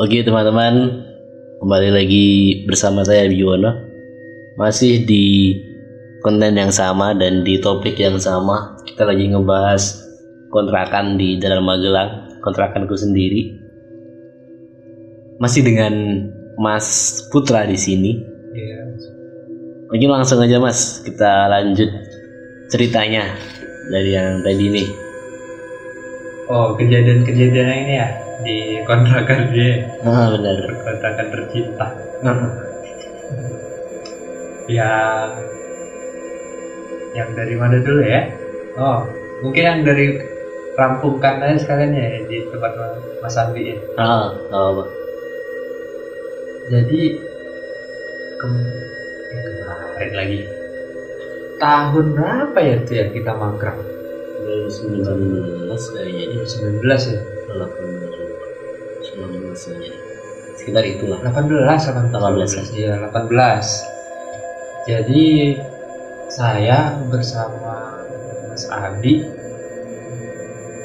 Oke teman-teman, kembali lagi bersama saya Biono. Masih di konten yang sama dan di topik yang sama. Kita lagi ngebahas kontrakan di Jalan Magelang, kontrakanku sendiri. Masih dengan Mas Putra di sini. Iya. Oke langsung aja Mas, kita lanjut ceritanya dari yang tadi nih. Oh, kejadian-kejadian ini ya di kontrakan dia, Ah benar. kontrakan tercinta. yang yang dari mana dulu ya? Oh, mungkin yang dari rampungkan aja sekalian ya di tempat Mas Andi ya. Ah, apa. Jadi kem- yang kemarin lagi tahun berapa ya tuh ya kita mangkrak? 2019 kayaknya ini 19 ya? 18 19 aja. Sekitar itulah. 18 18 18. Iya, 18. Jadi saya bersama Mas Adi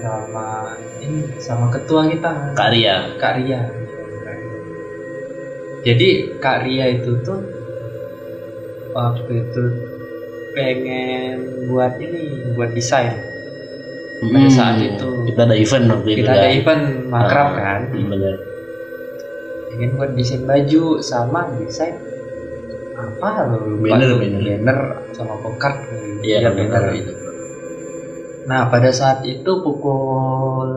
sama ini sama ketua kita Kak Ria. Kak Ria. Jadi Kak Ria itu tuh waktu itu pengen buat ini buat desain pada saat itu. kita ada event waktu itu kita ada kan. event makrab Ah, kan hmm, bener. ingin buat desain baju sama desain apa lo Banner, banner. banner sama pokat Iya, Iya, bener banner. itu. nah pada saat itu pukul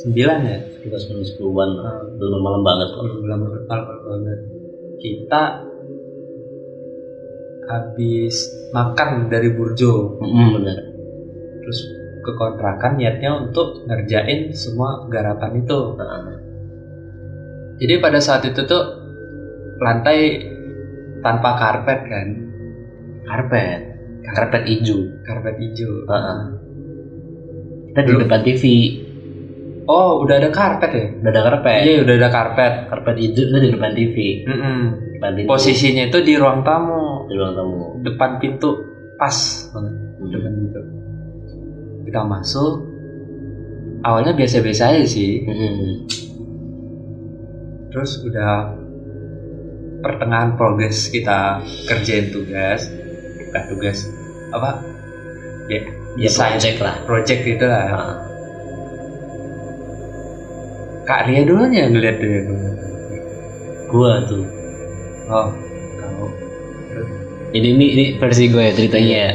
9 ya Kita 10 10-an lah. belum malam banget kok. belum banget kita habis makan dari Burjo Hmm, bener. terus ke kontrakan niatnya untuk ngerjain semua garapan itu jadi pada saat itu tuh lantai tanpa karpet kan karpet, karpet hijau. karpet hijau Heeh. Kita di depan TV oh udah ada karpet ya udah ada karpet. iya udah ada karpet Karpet hijau itu di depan TV. Depan pintu. posisinya itu di ruang tamu di ruang tamu. depan pintu pas banget Hmm. depan pintu kita masuk awalnya biasa-biasa aja sih Hmm. terus udah pertengahan progres kita kerjain tugas bukan tugas apa ya Ya project lah. project gitu lah Nah, kak Ria dulu yang ngeliat dia gua tuh. oh kamu Jadi ini, ini versi gue ya ceritanya ya.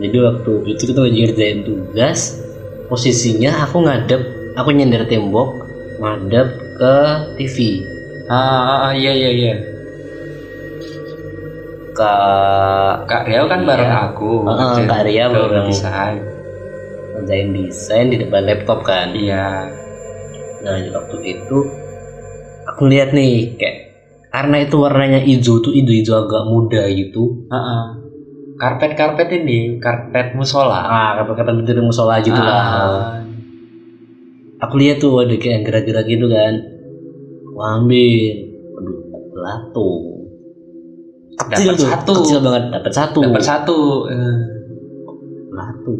Jadi waktu itu kita lagi ngerjain tugas, posisinya aku ngadep, aku nyender tembok, ngadep ke TV. ah, ah, ah, iya iya iya Ke kak Ria kan bareng Iya. aku Ah, kerjain Kak Ria tuh, bareng. desain ngerjain desain di depan laptop kan. iya Nah waktu itu aku lihat nih kayak karena itu warnanya hijau tuh hijau-hijau agak muda gitu. Ah, ah. Karpet karpet ini karpet musola. Ah, kata-kata dari musola gitu lah. Ah, aku lihat tuh ada kayak yang gerak-gerak gitu kan. Aku ambil. Aduh lato Dapat satu. kecil banget dapat satu. Dapat satu eh, lato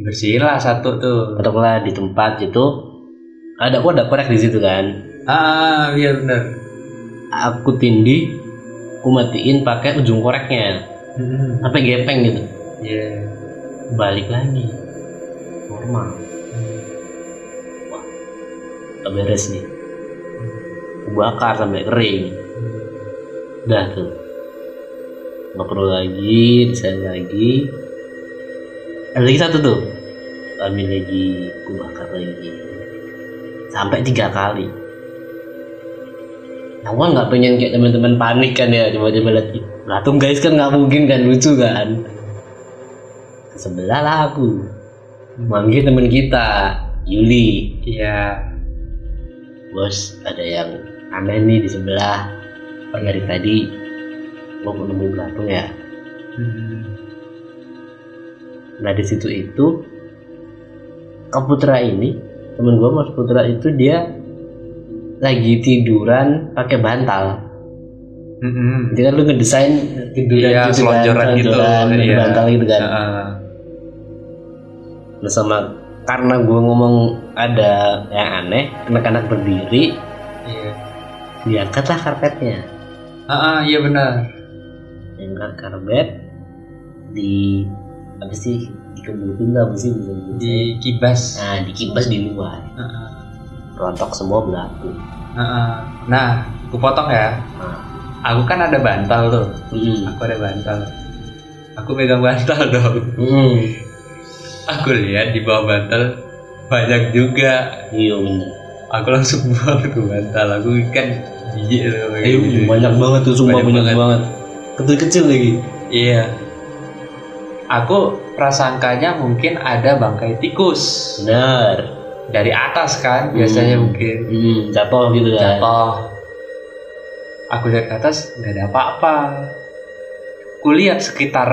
dibersihin lah satu tuh. Katakanlah di tempat itu. Ada aku ada korek di situ kan. Ah iya benar aku tindih aku matiin pakai ujung koreknya hmm. sampai gepeng gitu? Iya. Balik lagi. Normal. Tak beres nih. Aku bakar sampai kering. Udah tuh. Nggak perlu lagi desain lagi. Ada lagi satu tuh. Ambil lagi aku bakar lagi. Sampai tiga kali. Nah gua nggak pengen kayak teman-teman panik kan ya coba-coba lihat "Ih, latung guys kan nggak mungkin kan lucu kan? Sebelah lah aku. Manggil teman kita Yuli. Iya. Bos ada yang aneh nih di sebelah. Pak dari tadi mau nemu belatung ya? Hmm. nah di situ itu Kak Putra ini temen gua Mas Putra itu dia lagi tiduran pakai bantal Mm-mm. jadi kan lu ngedesain tiduran Iya, selonjoran gitu. selonjoran, pakai Iya. bantal gitu kan Ah, nah sama karena gue ngomong ada yang aneh anak-anak berdiri iya diangkatlah karpetnya ah ah, iya benar diangkat karpet di apa sih dikebutin lah sih di kibas nah dikibas di luar ah. rontok semua belaku ah. nah aku potong ya nah, aku kan ada bantal tuh. Mm, aku ada bantal. Aku megang bantal dong. Mm, aku lihat di bawah bantal banyak juga. Iya bener. Aku langsung buang tuh bantal. Aku kan jijik loh Eh, gitu. banyak banget tuh sumpah Banyak banyak, banget. banget. Kecil-kecil lagi. Iya. Aku prasangkanya mungkin ada bangkai tikus. Benar. Dari atas kan biasanya Hmm. mungkin. Hmm, jatuh gitu kan? Jatuh aku lihat ke atas nggak ada apa-apa. Aku lihat sekitar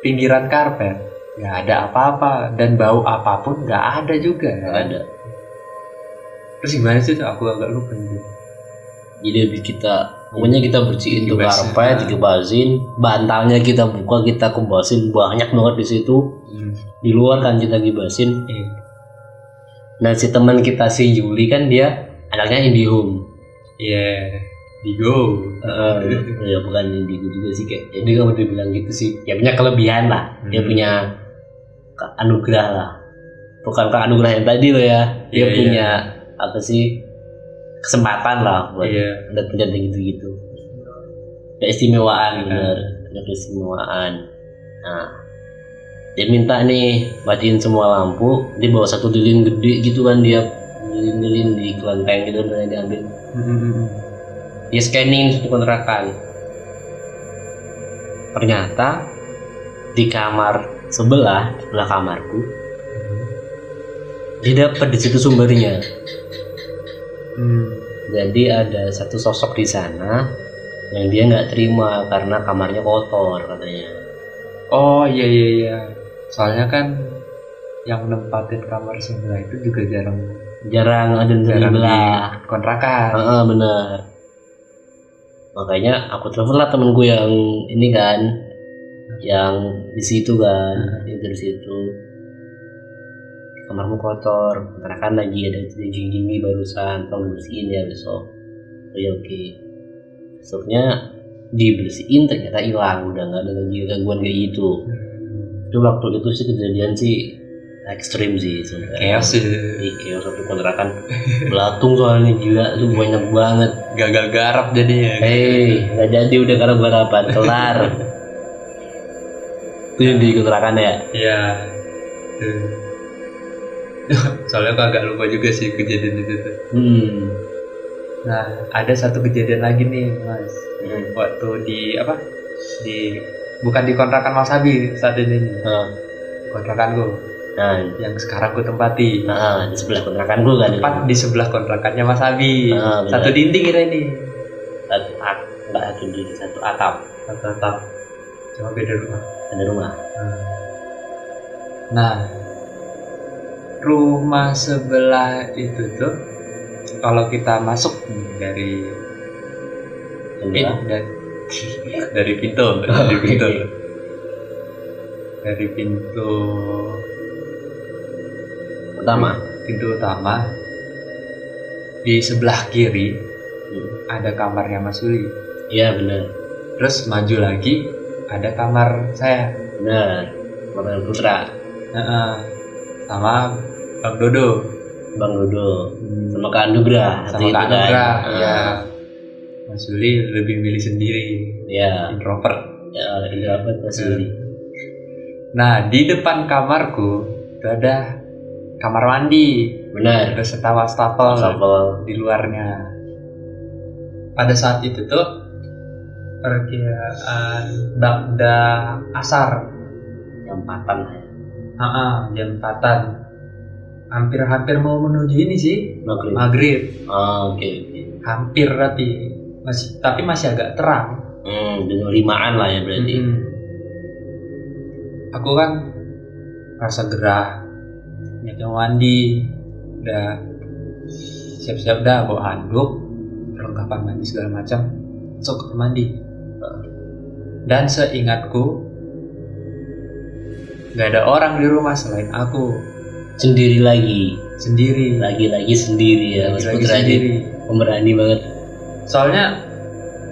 pinggiran karpet nggak ada apa-apa. Dan bau apa pun nggak ada juga. Nggak ada. Terus gimana sih tuh aku agak lupa gitu. Jadi habis kita pokoknya kita bersihin tuh karpet dikebasin bantalnya kita buka kita kebasin banyak banget di situ. Di luar kan kita gibasin Iya. nah si teman kita si Juli kan dia anaknya IndiHome Iya, Digo. Eh, ya bukan indigo juga sih kayak jadi kalau dibilang gitu sih. Ya punya kelebihan lah. Dia Hmm. punya anugerah lah. Bukan ke anugerah yang tadi loh ya. Dia Iya, punya apa sih kesempatan lah buat Iya. ada penjajah gitu gitu keistimewaan Iya. bener. Ada keistimewaan nah dia minta nih matiin semua lampu. Dia bawa satu lilin gede gitu kan dia lilin-lilin di kelenteng gitu dan diambil dia scanning satu kontrakan ternyata di kamar sebelah sebelah kamarku dia dapat di situ sumbernya Hmm. jadi ada satu sosok di sana yang dia nggak terima karena kamarnya kotor katanya Oh iya iya iya. Soalnya kan yang nempatin kamar sebelah itu juga jarang jarang ada di di sebelah kontrakan. Heeh, benar makanya aku telepon lah temenku yang ini kan yang di situ kan yang dari situ. Kamarmu kotor kontrakan lagi ada kejadian gini barusan tolong bersihin ya besok. Oh ya oke. Besoknya dibersihin ternyata hilang. Udah nggak ada lagi gangguan kayak gitu. Itu waktu itu sih kejadian sih ekstrim sih sebenarnya Chaos sih. di chaos satu kontrakan belatung soalnya gila tuh banyak banget Gagal garap jadinya. Hei, nggak jadi udah kalau balapan kelar. Itu yang di kontrakan ya. Iya. Soalnya aku agak lupa juga sih kejadian itu tuh. Hmm. Nah, ada satu kejadian lagi nih, Mas. Hmm. Waktu di apa? Di bukan di kontrakan Mas Abi saat ini. nih. Nah, Kontrakanku nah, yang sekarang ku tempati. nah, di sebelah kontrakan gue kan. Tepat di sebelah kontrakannya Mas Abi. Ah, benar. Satu dinding kita ini. Satu at, enggak satu di satu atap Satu atap. Cuma beda rumah. ada rumah. Nah, rumah sebelah itu tuh kalau kita masuk dari Sebelah. pin- dari, dari pintu, dari pintu, dari pintu Pertama. pintu utama di sebelah kiri Hmm. ada kamarnya Mas Uli. Iya benar, Terus maju lagi ada kamar saya. benar. Bapak Putra, Heeh. sama Bang Dodo. Bang Dodo, sama Kak Anugrah. sama Kak kan. Anugrah Ah, ya Mas Uli lebih milih sendiri Ya, introvert ya, apa Mas Yuli? nah di depan kamarku itu ada kamar mandi Benar. ada setawa wastafel Shuffle. di luarnya pada saat itu tuh perkiraan bakda asar Jam empatan. Ah, jam 4 hampir-hampir mau menuju ini sih Maghrib. maghrib Oh, oke hampir tapi masih tapi masih agak terang Hmm, limaan lah ya berarti. Mm-mm. Aku kan rasa gerah, niat mau mandi, udah siap-siap dah bawa handuk, perlengkapan mandi segala macam, masuk ke mandi. Dan seingatku, nggak ada orang di rumah selain aku. sendiri lagi sendiri lagi-lagi sendiri ya lagi Putra ini sendiri pemberani banget soalnya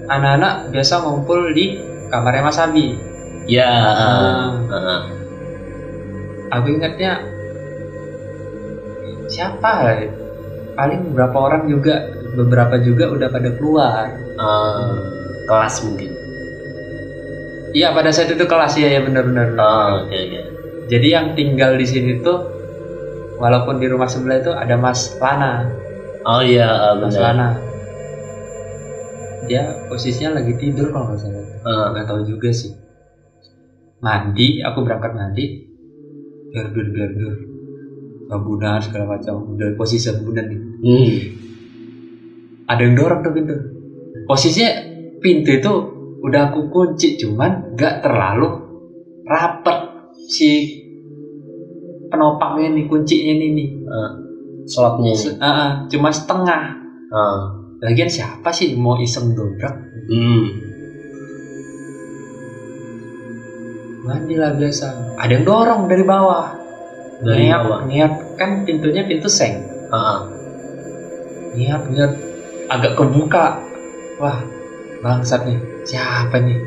anak-anak biasa ngumpul di kamarnya Mas Abi ya Ah. ah, ah. aku ingatnya siapa ya? paling beberapa orang juga beberapa juga udah pada keluar. Ah, kelas mungkin? Iya pada saat itu kelas ya ya benar-benar. Oh oke oke. Jadi yang tinggal di sini tuh walaupun di rumah sebelah itu ada Mas Lana. Oh iya ah, Mas benar. Lana. Dia posisinya lagi tidur kalau nggak salah. Ah, nggak tahu juga sih. Mandi aku berangkat mandi. Berdur berdur sabunan segala macam. Udah posisi sabunan nih. Hmm. ada yang dorong tuh pintu. Posisinya pintu itu udah aku kunci cuman nggak terlalu rapet si penopangnya nih kuncinya ini nih. Ah, slotnya ini. Ah, ah, cuma setengah. Ah. lagian siapa sih mau iseng dobrak? Hmm. mandi lah biasa. Ada yang dorong dari bawah. Dari niat, bawah. niat kan pintunya pintu seng. Niat agak kebuka. Wah bangsat nih. Siapa nih?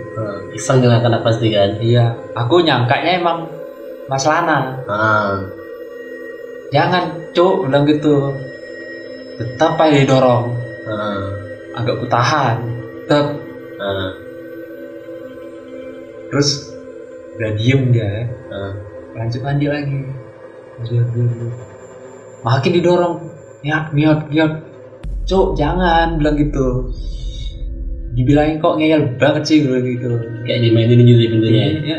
Iseng dengan anak pasti kan? Iya aku nyangkanya emang Mas Lana. Jangan cuk bilang gitu. Tetap aja didorong. Agak kutahan. Tetap. Terus udah diem dia. Lanjut mandi lagi Makin didorong. Niat niat niat cuk jangan bilang gitu. Dibilangin kok ngeyel banget sih bilang gitu. Kayak dimainin gitu ya? Pintunya Iya, iya,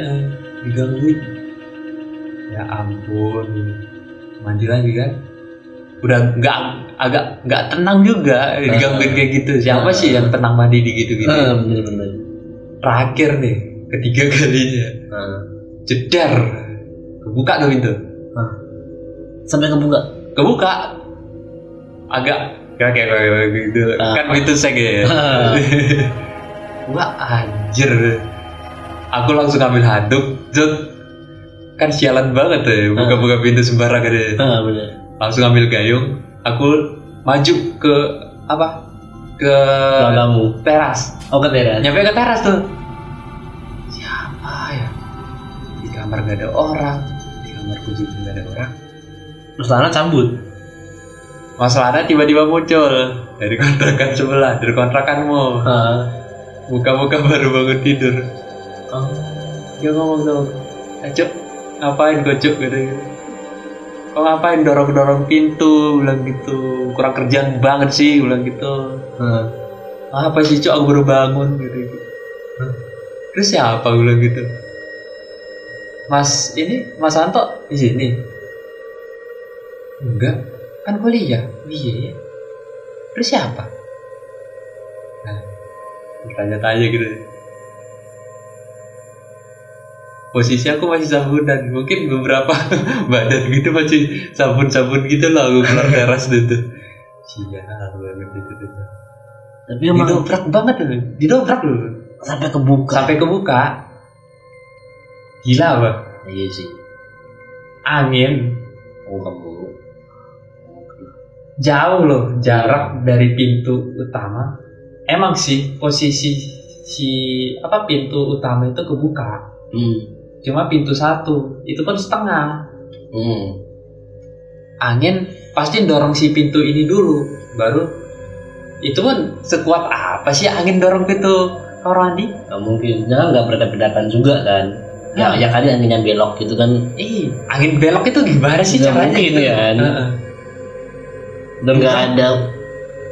digangguin. Ya ampun, mandi lagi kan? Udah nggak agak nggak tenang juga digangguin kayak gitu. Siapa sih yang tenang mandi di gitu-gitu? ah, bener-bener Terakhir nih, ketiga kalinya, ah. jedar, kebuka tuh pintu, sampai kebuka kebuka, agak Gak kayak kayak gitu. Ah. kan pintu seng ya. Wah anjir. Aku langsung ambil handuk jut. Kan sialan banget ya buka-buka pintu sembarangan ya. Ah, bener. Langsung ambil gayung aku maju ke apa? Ke tamu teras. Oh ke teras. Nyampe ke teras tuh. Siapa ya? Di kamar gak ada orang di kamarku juga gak ada orang terus Lana cabut Mas Lana tiba-tiba muncul dari kontrakan sebelah dari kontrakanmu. Buka-buka baru bangun tidur. Oh. dia ngomong tuh eh Cuk, ngapain kok Cuk? Gitu. Kok ngapain? Dorong-dorong pintu bilang gitu. Kurang kerjaan banget sih bilang gitu. Ah. apa sih Cuk? Aku baru bangun gitu, gitu. Hah? terus siapa? bilang gitu. Mas ini Mas Anto di sini enggak. Kan kuliah iya. Ya terus siapa? Nah. Tanya-tanya gitu. Posisi aku masih sabunan mungkin beberapa badan gitu masih sabun-sabun gitu lah aku keluar teras gitu sial banget itu tuh. tapi emang didobrak banget loh. Didobrak loh. Sampai kebuka. Sampai kebuka. Gila apa? Iya sih. Angin. Oh kamu jauh loh jarak dari pintu utama emang sih posisi si apa pintu utama itu kebuka hmm. cuma pintu satu itu pun setengah Hmm. angin pasti dorong si pintu ini dulu baru itu pun sekuat apa sih angin dorong pintu mandi Nggak mungkin jangan nggak berdebat juga kan ya Hmm. ya kali anginnya belok gitu kan ih angin belok itu gimana sih Nggak caranya mungkin itu kan. Heeh. Dan nggak ada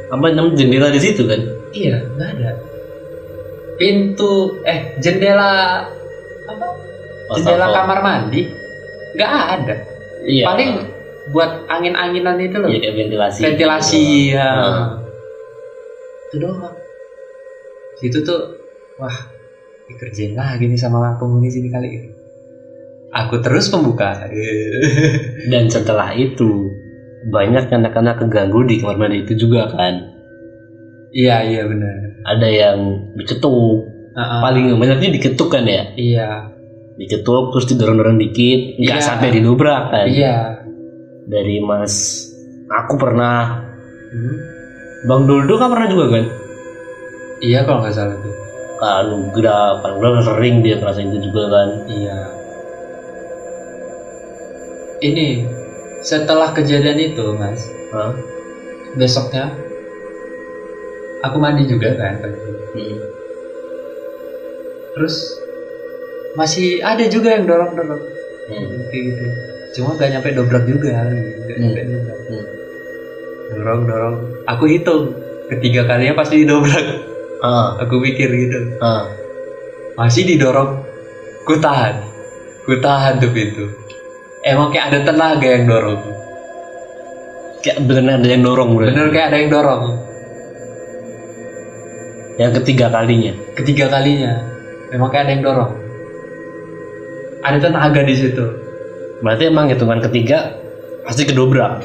apa namanya jendela di situ kan? Iya nggak ada. Pintu eh jendela apa? Jendela Wastafel. kamar mandi? Nggak ada. Iya. Paling buat angin-anginan itu loh. Iya kayak ventilasi. Ventilasi ya. Nah. itu doang situ tuh wah dikerjain lagi nih sama penghuni sini kali ini. Aku terus pembuka dan setelah itu banyak anak-anak keganggu di kamar mandi itu juga kan iya iya benar ada yang diketuk Heeh. paling banyaknya diketuk kan ya iya diketuk terus didorong-dorong dikit nggak Iya. sampai didobrak kan iya dari Mas aku pernah Hmm. Bang Duldo kan pernah juga kan Iya kalau nggak salah tuh. Kak Nugra sering dia ngerasain itu juga kan Iya. Ini setelah kejadian itu, Mas, Hah? besoknya aku mandi juga kan. Hmm. Terus masih ada juga yang dorong-dorong Hmm. kayak gitu. Cuma gak nyampe dobrak juga, gak nyampe dobrak. Hmm. Dorong, dorong. Aku hitung ketiga kalinya pasti didobrak. Ah, Aku pikir gitu. ah. Masih didorong, ku tahan, ku tahan tuh pintu. Emang kayak ada tenaga yang dorong. Kayak bener ada yang dorong bro Bener kayak ada yang dorong. Yang ketiga kalinya Ketiga kalinya, memang kayak ada yang dorong. Ada tenaga di situ. Berarti emang hitungan ketiga Pasti kedobrak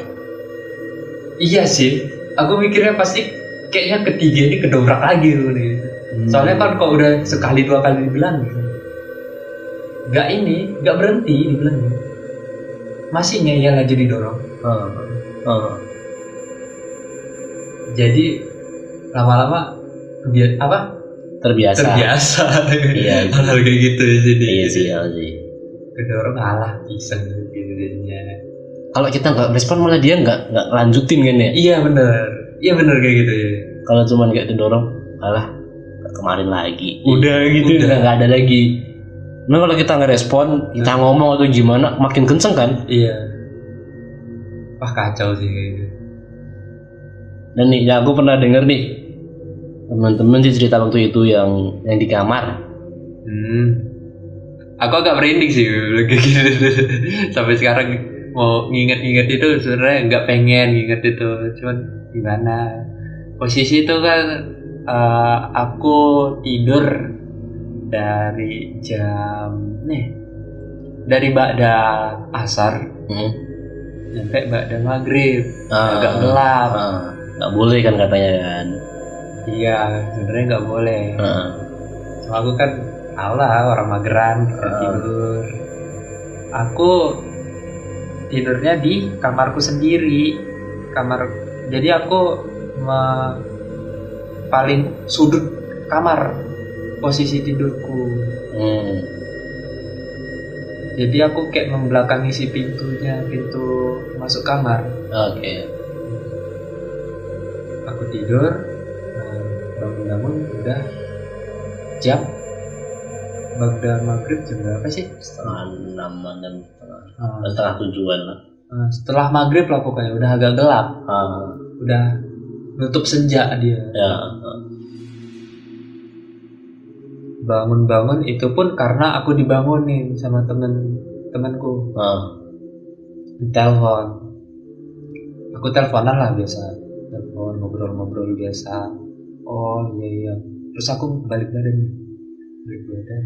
Iya sih, aku mikirnya pasti kayaknya ketiga ini kedobrak lagi tuh nih. Soalnya kan kok udah sekali dua kali dibilang Gak ini, gak berhenti dibilang Masih ngeyel aja didorong. Ah, ah. Jadi lama-lama kebiasa apa? Terbiasa. Terbiasa. Iya. Hal kayak gitu ya jadi. Iya sih, iya sih. Kedorong alah iseng gitu jadinya. Kalau kita nggak respon malah dia nggak nggak lanjutin kan ya? Iya bener Iya bener kayak gitu ya. Kalau cuman kayak didorong Alah kemarin lagi. Udah gitu Udah dah. nggak ada lagi Nah kalau kita nggak respon Kita ngomong atau gimana Makin kenceng kan Iya Wah kacau sih kayak gitu Dan nih ya aku pernah denger nih Teman-teman sih cerita waktu itu yang yang di kamar Hmm. Aku agak merinding sih kayak gitu. Sampai sekarang mau nginget-nginget itu sebenarnya nggak pengen nginget itu, cuman gimana? Posisi itu kan eh, aku tidur dari jam nih dari ba'da asar hmm. sampai ba'da maghrib Ah, agak gelap. ah, nggak boleh kan katanya kan Iya, sebenarnya nggak boleh. Ah, aku kan tau lah orang mageran Ah. tidur. Aku tidurnya di kamarku sendiri. Kamar jadi aku me- paling sudut kamar posisi tidurku. hmm. Jadi aku kayak membelakangi si pintunya, pintu masuk kamar. oke Aku tidur, bangun-bangun udah jam Bagda maghrib jam berapa sih? setengah enam jam setengah Ah, setengah tujuan lah Nah, setelah maghrib lah pokoknya udah agak gelap ah, udah nutup senja dia ya ah. Bangun-bangun itu pun karena aku dibangunin sama temen temanku. Ah. telepon aku teleponan lah biasa. Telepon ngobrol-ngobrol biasa. Oh iya iya. Terus aku balik badan nih. Balik badan.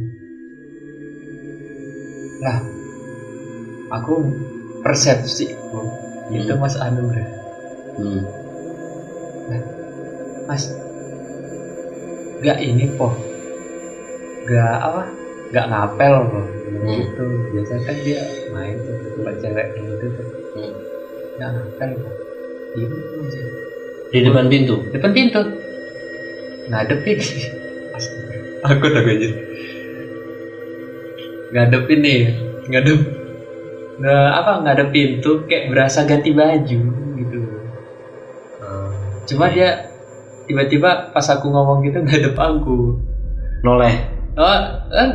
Lah aku persepsi itu Hmm. mas Anugrah Hmm. Mas, gak ini po, gak apa, gak ngapel po, Hmm. gitu. Biasa kan dia main tuh ke tempat cewek gitu tuh, Hmm. gak ngapel. Diem aja. di depan pintu Depan pintu, ngadepin. Aku tak aja. Ngadepin nih, ngadep, nggak apa ngadep pintu kayak berasa ganti baju gitu. Ah. Cuma dia tiba-tiba pas aku ngomong gitu ngadep aku. noleh Oh, eh,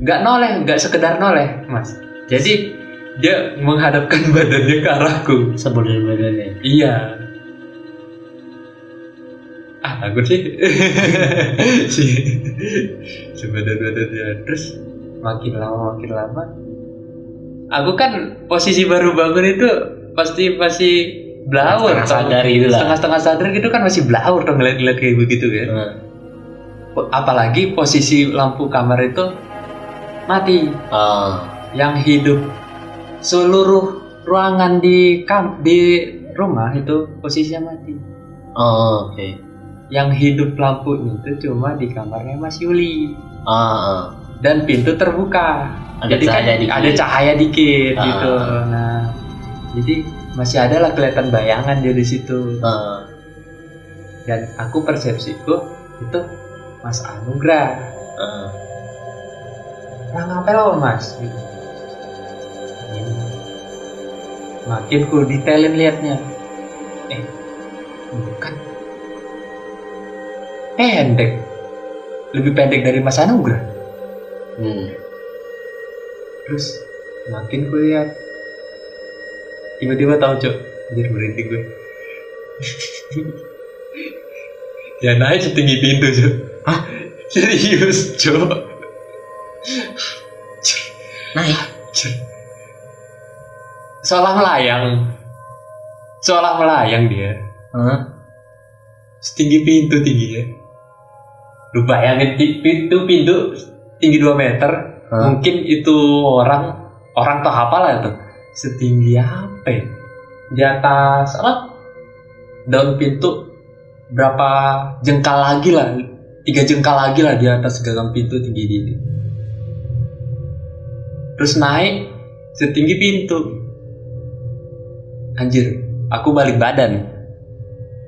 nggak noleh, nggak sekedar noleh, mas. Jadi dia menghadapkan badannya ke arahku. sebel dari badannya Iya. Ah, takut sih. si si badan-badannya. Terus makin lama makin lama. Aku kan posisi baru bangun itu pasti masih blawur Setengah sadar gitu lah. Setengah-setengah sadar gitu kan masih blawur dong ngeliat-ngeliat kayak begitu kan. Ah. Apalagi posisi lampu kamar itu mati. ah yang hidup seluruh ruangan di kam di rumah itu posisinya mati. oh, oke Yang hidup lampu itu cuma di kamarnya Mas Yuli ah, ah. dan pintu terbuka. Ada jadi kan cahaya dikit. ada cahaya dikit Ah. gitu. Nah, jadi masih ada lah kelihatan bayangan dia di situ Heeh. dan aku persepsiku itu Mas Anugrah. Heeh. nah ngapain lo mas? Gitu. Ini. makin ku detailin liatnya. Eh bukan. Pendek. Lebih pendek dari Mas Anugrah. Hmm. terus makin ku lihat tiba-tiba tahu cok. Anjir berhenti gue. Ya naik setinggi pintu cok Hah? serius cok Naik. seolah melayang. Seolah melayang dia. Heeh. setinggi pintu tingginya lu bayangin pintu pintu tinggi 2 meter. Mungkin itu orang orang tuh apa lah tuh setinggi apa ya? di atas apa? Daun pintu berapa jengkal lagi lah tiga jengkal lagi lah di atas gagang pintu tinggi ini terus naik setinggi pintu. Anjir aku balik badan.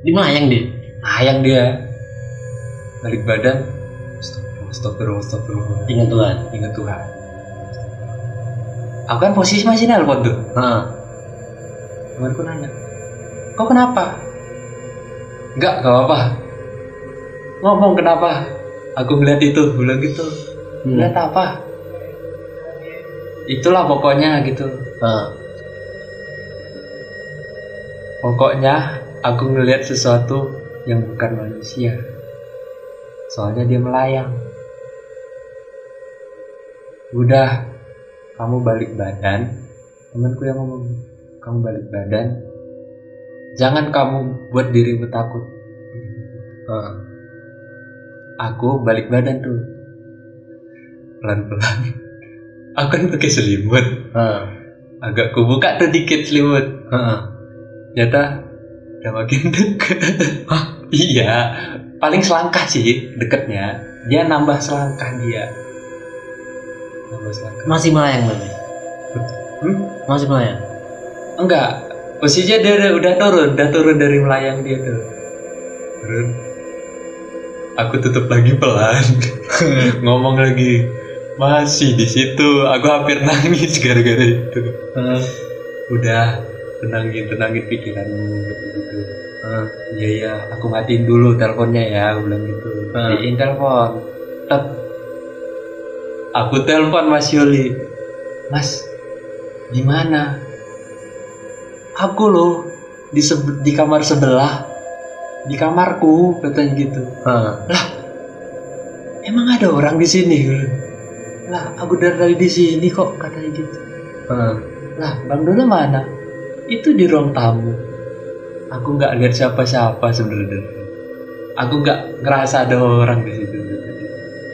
Di melayang dia. ayang dia. Balik badan. Astagfirullah astagfirullah astagfirullah. Ingat Tuhan. ingat Tuhan. Aku kan posisi masih nelpon tuh. Heeh. temanku nanya kau kenapa? Enggak gak apa ngomong kenapa? Aku ngeliat itu bilang gitu. Hmm. ngeliat apa? Itulah pokoknya gitu. Heeh. pokoknya aku ngeliat sesuatu yang bukan manusia. Soalnya dia melayang. Udah kamu balik badan. Temanku yang ngomong kamu balik badan. Jangan kamu buat dirimu takut. Heeh. Aku balik badan tuh. Pelan pelan aku kan pakai selimut. Heeh. agak kubuka tuh dikit selimut. Heeh. ternyata udah makin deket. Hah? iya. Paling selangkah sih deketnya. Dia nambah selangkah dia. Nambah selangkah. Masih melayang Bang. hmm? Masih melayang. enggak. Posisinya dia udah, udah turun. Udah turun dari melayang dia tuh. Turun aku tutup lagi pelan ngomong lagi masih di situ aku hampir nangis gara-gara itu Heeh. udah tenangin tenangin pikiranmu gitu Heeh. Iya iya, aku matiin dulu teleponnya ya, aku bilang gitu. Hmm. Matiin telepon. Tet. Aku telepon Mas Yoli. Mas, gimana? Aku loh di di kamar sebelah, di kamarku katanya gitu. Heeh. Emang ada orang di sini? Lah, aku dari tadi di sini kok katanya gitu. Heeh. Lah, Bang Dono mana? Itu di ruang tamu. Aku nggak lihat siapa-siapa sebenarnya. Aku nggak ngerasa ada orang di situ.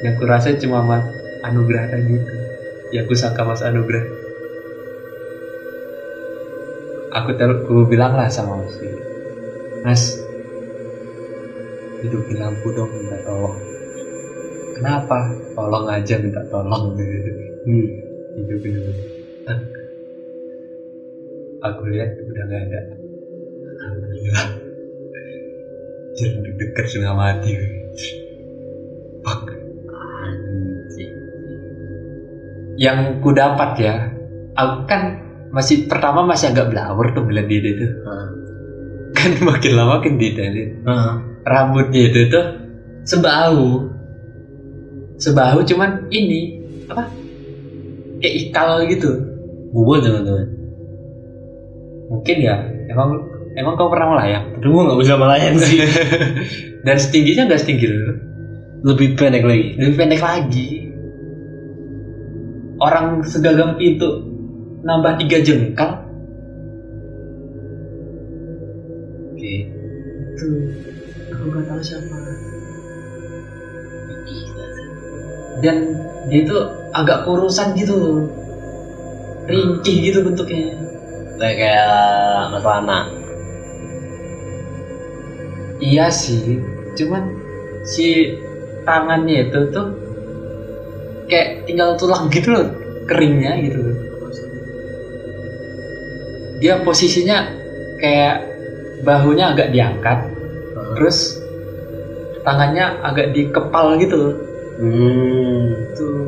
Yang kurasa cuma Mas Anugrah tadi itu. Yang aku sangka Mas Anugrah. Aku aku bilang lah sama Mas Mas, hidupin lampu dong minta tolong. Kenapa? Tolong aja minta tolong. Hmm. hidupin lampu. aku lihat udah nggak ada alhamdulillah jangan deg-degan setengah mati. Anjing. yang ku dapat ya aku kan masih pertama masih agak blawur tuh bela diri tuh Heeh. kan makin lama makin detailin Heeh. Rambutnya itu tuh sebahu sebahu cuman ini apa kayak ikal gitu Gua teman-teman. mungkin ya emang emang kau pernah melayang Tapi gua nggak bisa melayang sih. dan setingginya nggak setinggi lu Lebih pendek lagi. lebih pendek lagi orang segagang pintu nambah tiga jengkal Oke. itu aku nggak tahu siapa. Dan dia itu agak kurusan gitu ringkih gitu bentuknya. Kayak kayak Mas Lana. iya sih cuman si tangannya itu tuh kayak tinggal tulang gitu loh keringnya gitu loh. Dia posisinya kayak bahunya agak diangkat terus tangannya agak dikepal gitu Hmm. tuh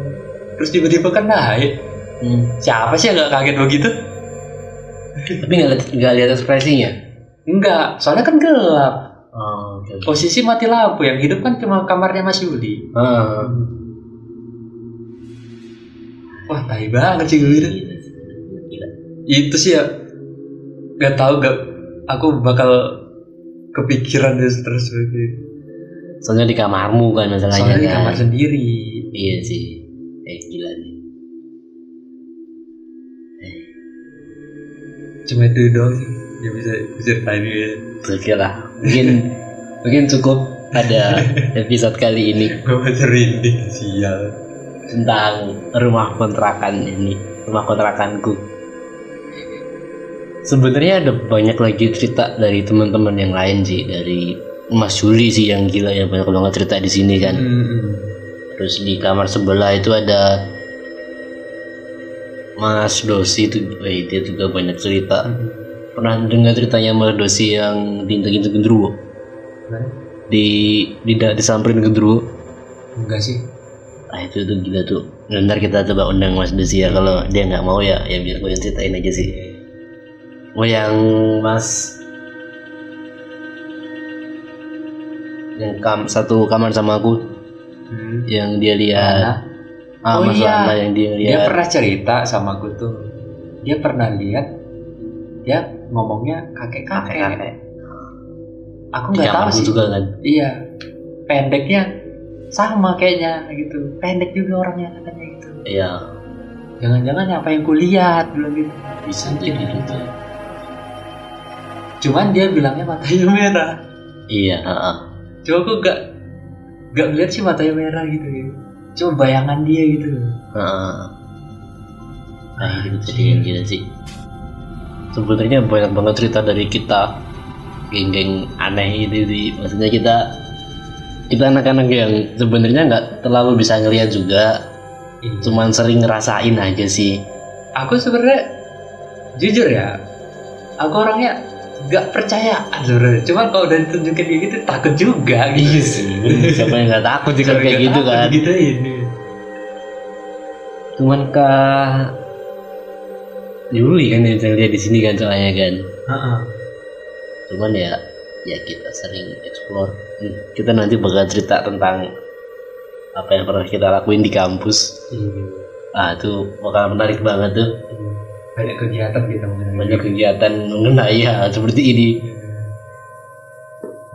terus tiba-tiba kan naik Hmm. siapa sih yang nggak kaget begitu Tapi nggak lihat nggak lihat ekspresinya. enggak soalnya kan gelap Oh, oke. posisi mati lampu yang hidup kan cuma kamarnya Mas Yuli Ah. wah tai banget sih gue itu sih ya nggak tahu gak aku bakal kepikiran terus terus gitu. Soalnya di kamarmu kan masalahnya soalnya di kan. kamar sendiri Iya sih. Eh gila nih. cuma itu doang sih yang bisa ceritain gitu Oke lah. Mungkin mungkin cukup pada episode kali ini gue rinding sial tentang rumah kontrakan ini, rumah kontrakanku. Sebenarnya ada banyak lagi cerita dari teman-teman yang lain sih, dari Mas Juli sih yang gila ya banyak banget cerita di sini kan. Terus di kamar sebelah itu ada Mas Dosi itu, eh, dia juga banyak cerita. Pernah dengar ceritanya Mas Dosi yang diinjek-injek gendruwo? Di di disamperin gendruwo? enggak sih Ah itu tuh gila tuh. Bentar kita coba undang Mas Dosi ya kalau dia nggak mau ya, ya biar gue ceritain aja sih. Oh yang Mas. Yang kam satu kamar sama aku. Yang dia lihat. Ah Oh Mas iya. Lana yang dia dia lihat. pernah cerita sama aku tuh. Dia pernah lihat. Dia ngomongnya kakek kakek. Kakek aku di nggak tahu sih. juga kan? Iya. Pendeknya sama kayaknya gitu. Pendek juga orangnya katanya gitu. Iya. Jangan-jangan apa yang kulihat bilang gitu. Bisa jadi gitu cuman dia bilangnya matanya merah. Iya heeh. coba aku gak gak ngeliat sih matanya merah gitu gitu cuma bayangan dia gitu. Heeh. nah itu jadi gila sih sebenarnya banyak banget cerita dari kita. Geng-geng aneh itu sih. Maksudnya kita kita anak-anak yang sebenarnya nggak terlalu bisa ngeliat juga. Iya. cuman sering ngerasain aja sih. Aku sebenarnya jujur ya aku orangnya gak percayaan sebenarnya cuman kalau udah ditunjukin kayak gitu takut juga gitu. Iya sih. Siapa yang nggak takut sih Siapa kayak yang gitu kan? gitu ini cuman kak Juli kan yang saya lihat di sini kan soalnya kan? Cuman ya ya kita sering explore. Hmm, kita nanti bakal cerita tentang apa yang pernah kita lakuin di kampus. Ah itu bakal menarik banget tuh banyak kegiatan gitu banyak kegiatan mengenai ya seperti ini.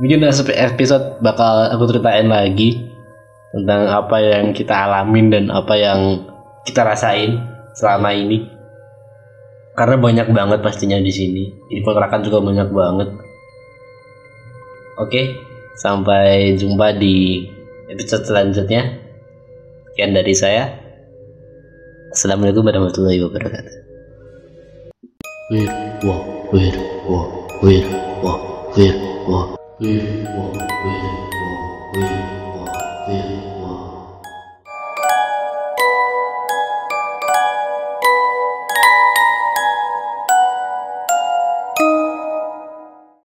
Mungkin episode bakal aku ceritain lagi tentang apa yang kita alamin dan apa yang kita rasain selama ini. Karena banyak banget pastinya di sini. Di kontrakan juga banyak banget. Oke sampai jumpa di episode selanjutnya. Sekian dari saya. Assalamualaikum warahmatullahi wabarakatuh 为了我，为了我，为了我，为了我，为了我，为了我，为了我，